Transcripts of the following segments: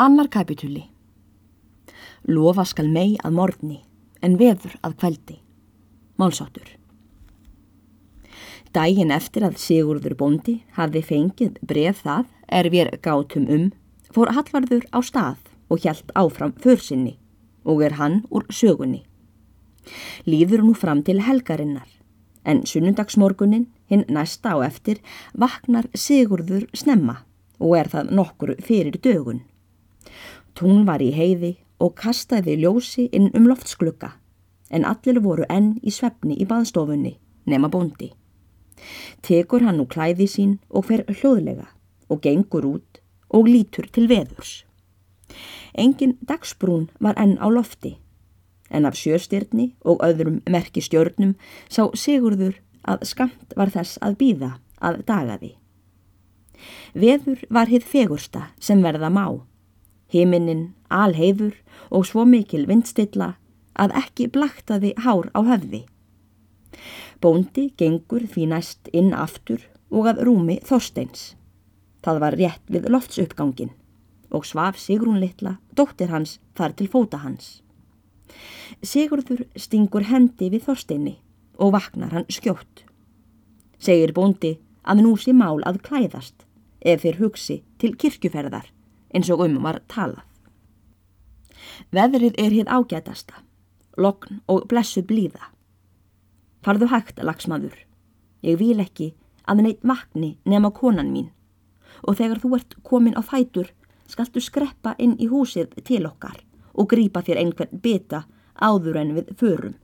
Annar kapitúli Lofa skal mei að morgni en veður að kveldi. Málsáttur Dægin eftir að Sigurður Bondi hafði fengið bref það er við gátum um fór Hallvarður á stað og hjælt áfram försinni og er hann úr sögunni. Líður nú fram til helgarinnar en sunnundagsmorgunin hinn næsta á eftir vaknar Sigurður snemma og er það nokkur fyrir dögun. Tún var í heiði og kastaði ljósi inn um loftsklukka en allir voru enn í svefni í baðstofunni nema bóndi. Tekur hann nú klæði sín og fer hljóðlega og gengur út og lítur til veðurs. Engin dagsbrún var enn á lofti en af sjöstyrni og öðrum merki stjörnum sá Sigurður að skamt var þess að býða að dagaði. Veður var hitt fegursta sem verða má. Himinin alheifur og svo mikil vindstilla að ekki blaktaði hár á höfði. Bóndi gengur því næst inn aftur og að rúmi Þorsteins. Það var rétt við loftsuppgangin og svaf Sigrún litla, dóttir hans, þar til fóta hans. Sigurður stingur hendi við Þorsteini og vaknar hann skjótt. Segir bóndi að nú sé mál að klæðast ef þeir hugsi til kirkjuferðar eins og um var talað. Veðrið er hér ágætasta, lokn og blessu blíða. Farðu hægt, lagsmaður. Ég vil ekki að neitt vakni nema konan mín og þegar þú ert komin á fætur skaltu skreppa inn í húsið til okkar og grípa þér einhvern bita áður en við förum,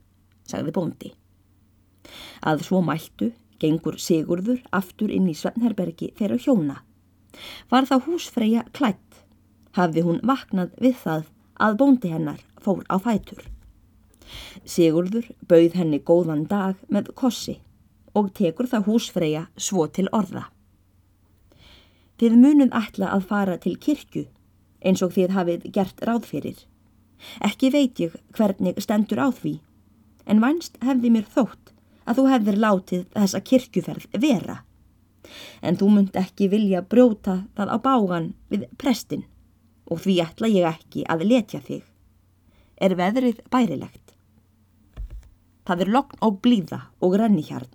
sagði bóndi. Að svo mæltu gengur Sigurður aftur inn í Svennherbergi þeirra hjóna. Var þá húsfreyja klætt, hafði hún vaknað við það að bóndi hennar fór á fætur. Sigurður bauð henni góðan dag með kossi og tekur það húsfreyja svo til orða. Þið munum ætla að fara til kirkju eins og þið hafið gert ráð fyrir. Ekki veit ég hvernig stendur á því, en vænst hefði mér þótt að þú hefðir látið þessa kirkjuferð vera. En þú munt ekki vilja brjóta það á bágan við prestin og því ætla ég ekki að letja þig. Er veðrið bærilegt? Það er lokn og blíða og renni hjarn.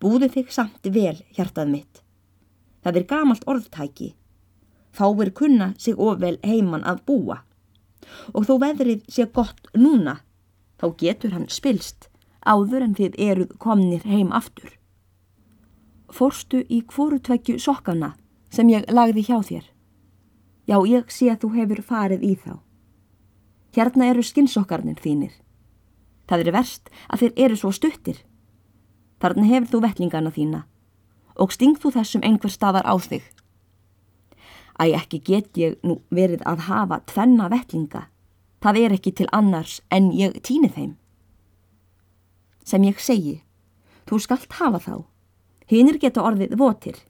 Búðu þig samt vel, hjartað mitt. Það er gamalt orðtæki. Fáir kunna sig ofvel heiman að búa. Og þó veðrið sé gott núna, þá getur hann spilst áður en þið eruð komnir heim aftur. Fórstu í hvorutveggju sokkana sem ég lagði hjá þér? Já, ég sé að þú hefur farið í þá. Hérna eru skinnsokkarnir þínir. Það er verst að þeir eru svo stuttir. Þarna hefur þú vettlingana þína og sting þú þessum einhver staðar á þig. Æ, ekki get ég nú verið að hafa tvenna vettlinga. Það er ekki til annars en ég týni þeim. Sem ég segi, þú skalt hafa þá. Hinnir geta orðið votir.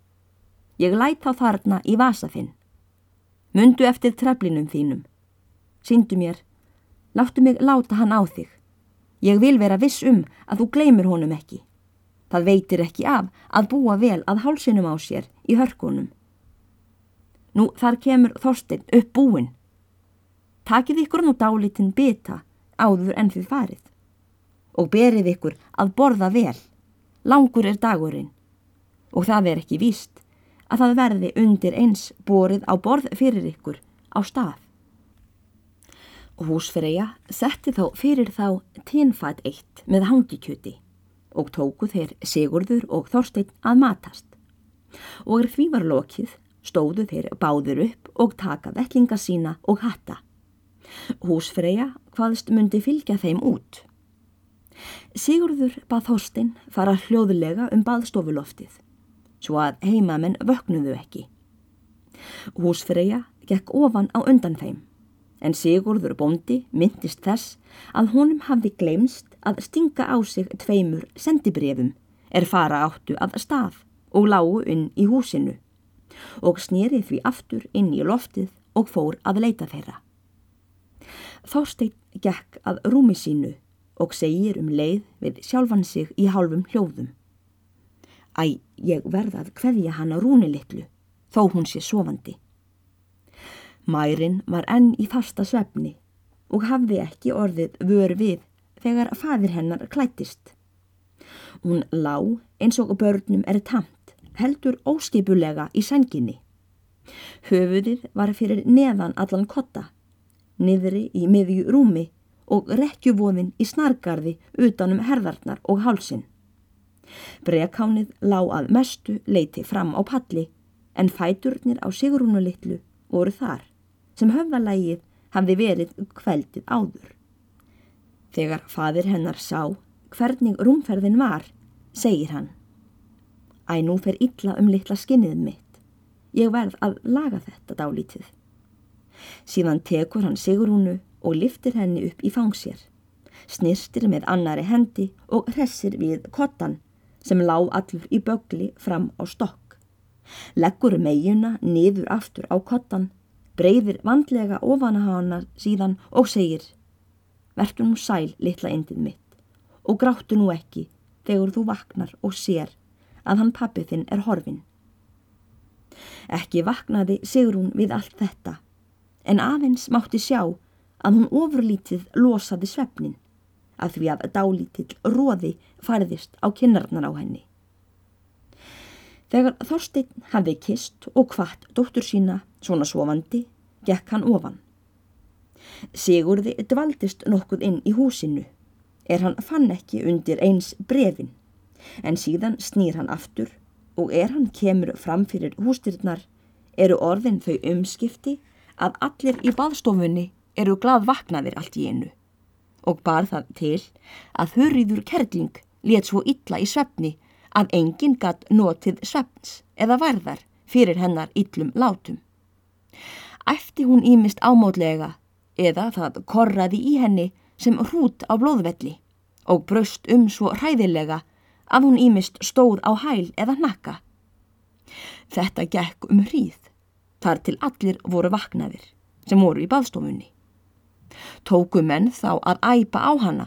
Ég læt þá þarna í vasa þinn. Mundu eftir treflinum þínum. Sýndu mér, láttu mig láta hann á þig. Ég vil vera viss um að þú gleymir honum ekki. Það veitir ekki af að búa vel að hálsinum á sér í hörkunum. Nú þar kemur Þorstein upp búin. Takið ykkur nú dálitinn bita áður en þið farið og berið ykkur að borða vel. Langur er dagurinn og það er ekki víst að það verði undir eins borið á borð fyrir ykkur á stað. Húsfreyja setti þá fyrir þá tinnfætt eitt með hangikjöti og tóku þeir Sigurður og Þorstein að matast. Og er því var lokið stóðu þeir báður upp og taka vellinga sína og hatta. Húsfreyja hvaðst myndi fylgja þeim út. Sigurður bað Þorstein fara hljóðulega um baðstofuloftið, svo að heimamenn vöknuðu ekki. Húsfreyja gekk ofan á undan þeim en Sigurður bóndi myndist þess að honum hafði glemst að stinga á sig tveimur sendibrefum er fara áttu að stað og lágu inn í húsinu og snýrið því aftur inn í loftið og fór að leita þeirra. Þásteinn gekk að rúmi sínu og segir um leið við sjálfan sig í hálfum hljóðum. Æ, ég verða að hverja hann á rúni litlu, þó hún sé sofandi. Mærin var enn í fasta svefni og hafði ekki orðið vör við þegar fadir hennar klættist. Hún lá eins og börnum er tamt, heldur óskipulega í senginni. Höfuðið var fyrir neðan allan kotta, niðri í miðju rúmi og rekkjuvóðin í snargarði utanum herðarnar og hálsin. Brekánið lá að mestu leiti fram á palli en fæturnir á Sigrúnulitlu voru þar sem höfðalægið hafði verið kveldið áður. Þegar fadir hennar sá hvernig rúmferðin var, segir hann. Æ, nú fer illa um litla skinnið mitt. Ég verð að laga þetta dálítið. Síðan tekur hann Sigrúnu og liftir henni upp í fangsér. Snirstir með annari hendi og hressir við kottan sem lá allur í bögli fram á stokk. Leggur meginna niður aftur á kottan, breyðir vandlega ofana hana síðan og segir Vertu nú sæl litla endið mitt og gráttu nú ekki þegar þú vaknar og sér að hann pappi þinn er horfin. Ekki vaknaði Sigrún við allt þetta en aðeins mátti sjá að hún ofurlítið losaði svefnin að því að dálítill róði fariðist á kinnarnar á henni. Þegar Þorstein hafði kist og kvart dóttur sína svona svofandi, gekk hann ofan. Sigurði dvaldist nokkuð inn í húsinu, er hann fann ekki undir eins brefin, en síðan snýr hann aftur og er hann kemur fram fyrir hústyrnar eru orðin þau umskipti að allir í baðstofunni eru glad vaknaðir allt í einu og bar það til að hurriður kerling let svo illa í svefni að enginn gatt notið svefns eða varðar fyrir hennar illum látum. Æfti hún ímist ámótlega eða það korraði í henni sem hrút á blóðvelli og braust um svo hræðilega að hún ímist stóð á hæl eða nakka. Þetta gekk um hríð, þar til allir voru vaknaðir sem voru í baðstofunni. Tóku menn þá að æpa á hana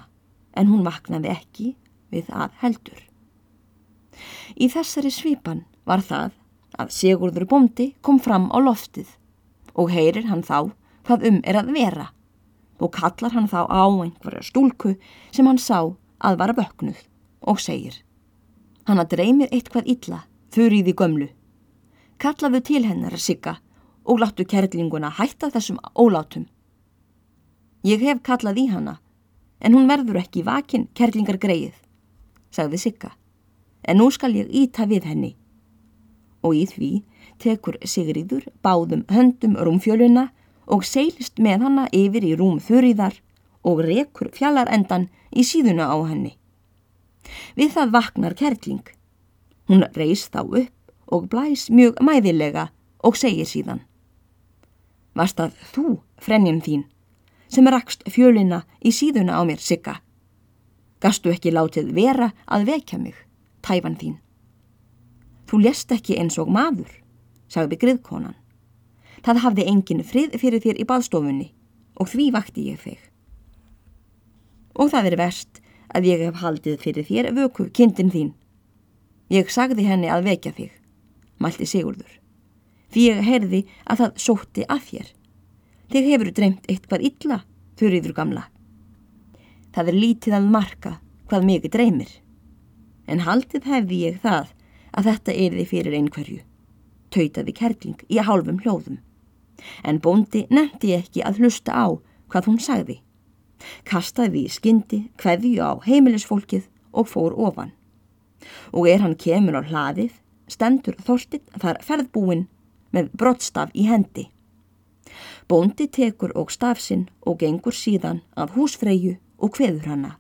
en hún vaknaði ekki við að heldur. Í þessari svipan var það að Sigurður Bondi kom fram á loftið og heyrir hann þá hvað um er að vera og kallar hann þá á einhverja stúlku sem hann sá að vara böknuð og segir Hann að dreymir eitthvað illa, þurriði gömlu. Kallaðu til hennar að sigga og láttu kerlinguna hætta þessum ólátum. Ég hef kallað í hana, en hún verður ekki vakin kerlingar greið, sagði Sigga, en nú skal ég íta við henni. Og í því tekur Sigriður báðum höndum rúmfjöluna og seilist með hana yfir í rúm þurriðar og rekur fjallarendan í síðuna á henni. Við það vaknar kerling. Hún reys þá upp og blæs mjög mæðilega og segir síðan. Varst að þú, frenjum þín, sem rakst fjölina í síðuna á mér sigga. Gastu ekki látið vera að vekja mig, tæfan þín. Þú lest ekki eins og maður, sagði griðkonan. Það hafði engin frið fyrir þér í baðstofunni og því vakti ég þig. Og það er verst að ég hef haldið fyrir þér vöku kindin þín. Ég sagði henni að vekja þig, mælti Sigurður, því ég heyrði að það sótti að þér. Þig hefur dreymt eitthvað illa, þurriður gamla. Það er lítið að marka hvað mikið dreymir. En haldið hefði ég það að þetta erði fyrir einhverju. Tautaði kerling í hálfum hljóðum. En bóndi nefndi ekki að hlusta á hvað hún sagði. Kastaði í skyndi hverju á heimilisfólkið og fór ofan. Og er hann kemur á hlaðið, stendur þorstinn þar ferðbúin með brottstaf í hendi. Bóndi tekur og stafsinn og gengur síðan af húsfreyju og hveður hana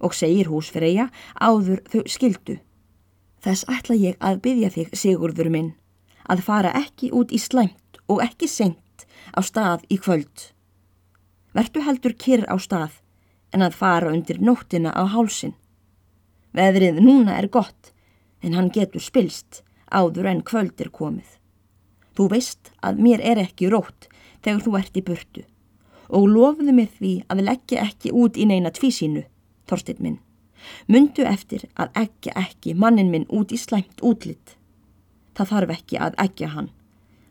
og segir húsfreyja áður þau skildu. Þess ætla ég að byggja þig, Sigurður minn, að fara ekki út í slæmt og ekki senkt á stað í kvöld. Vertu heldur kyrr á stað en að fara undir nóttina á hálsin. Veðrið núna er gott en hann getur spilst áður en kvöld er komið. Þú veist að mér er ekki rótt þegar þú ert í burtu og lofuðu mér því að leggja ekki út í neina tvísínu, Þorstein minn. Mundu eftir að eggja ekki mannin minn út í slæmt útlitt. Það þarf ekki að eggja hann.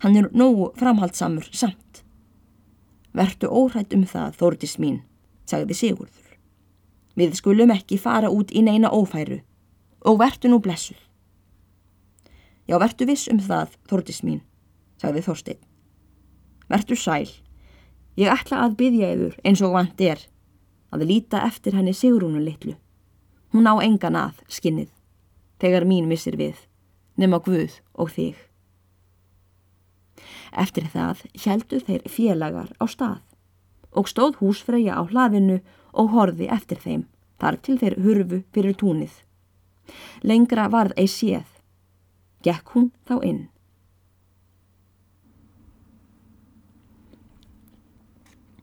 Hann er nógu framhaldsamur samt. Vertu óhrætt um það, Þórdis mín, sagði Sigurður. Við skulum ekki fara út í neina ófæru og vertu nú blessuð. Já, vertu viss um það, Þórdis mín, sagði Þorstein. Vertu sæl. Ég ætla að byggja yfir eins og vant er að líta eftir henni Sigrúnu litlu. Hún á engan að skinnið, þegar mín missir við, nema Guð og þig. Eftir það heldu þeir félagar á stað og stóð húsfreyja á hlaðinu og horfi eftir þeim, þar til þeir hurfu fyrir túnið. Lengra varð ei séð. Gekk hún þá inn.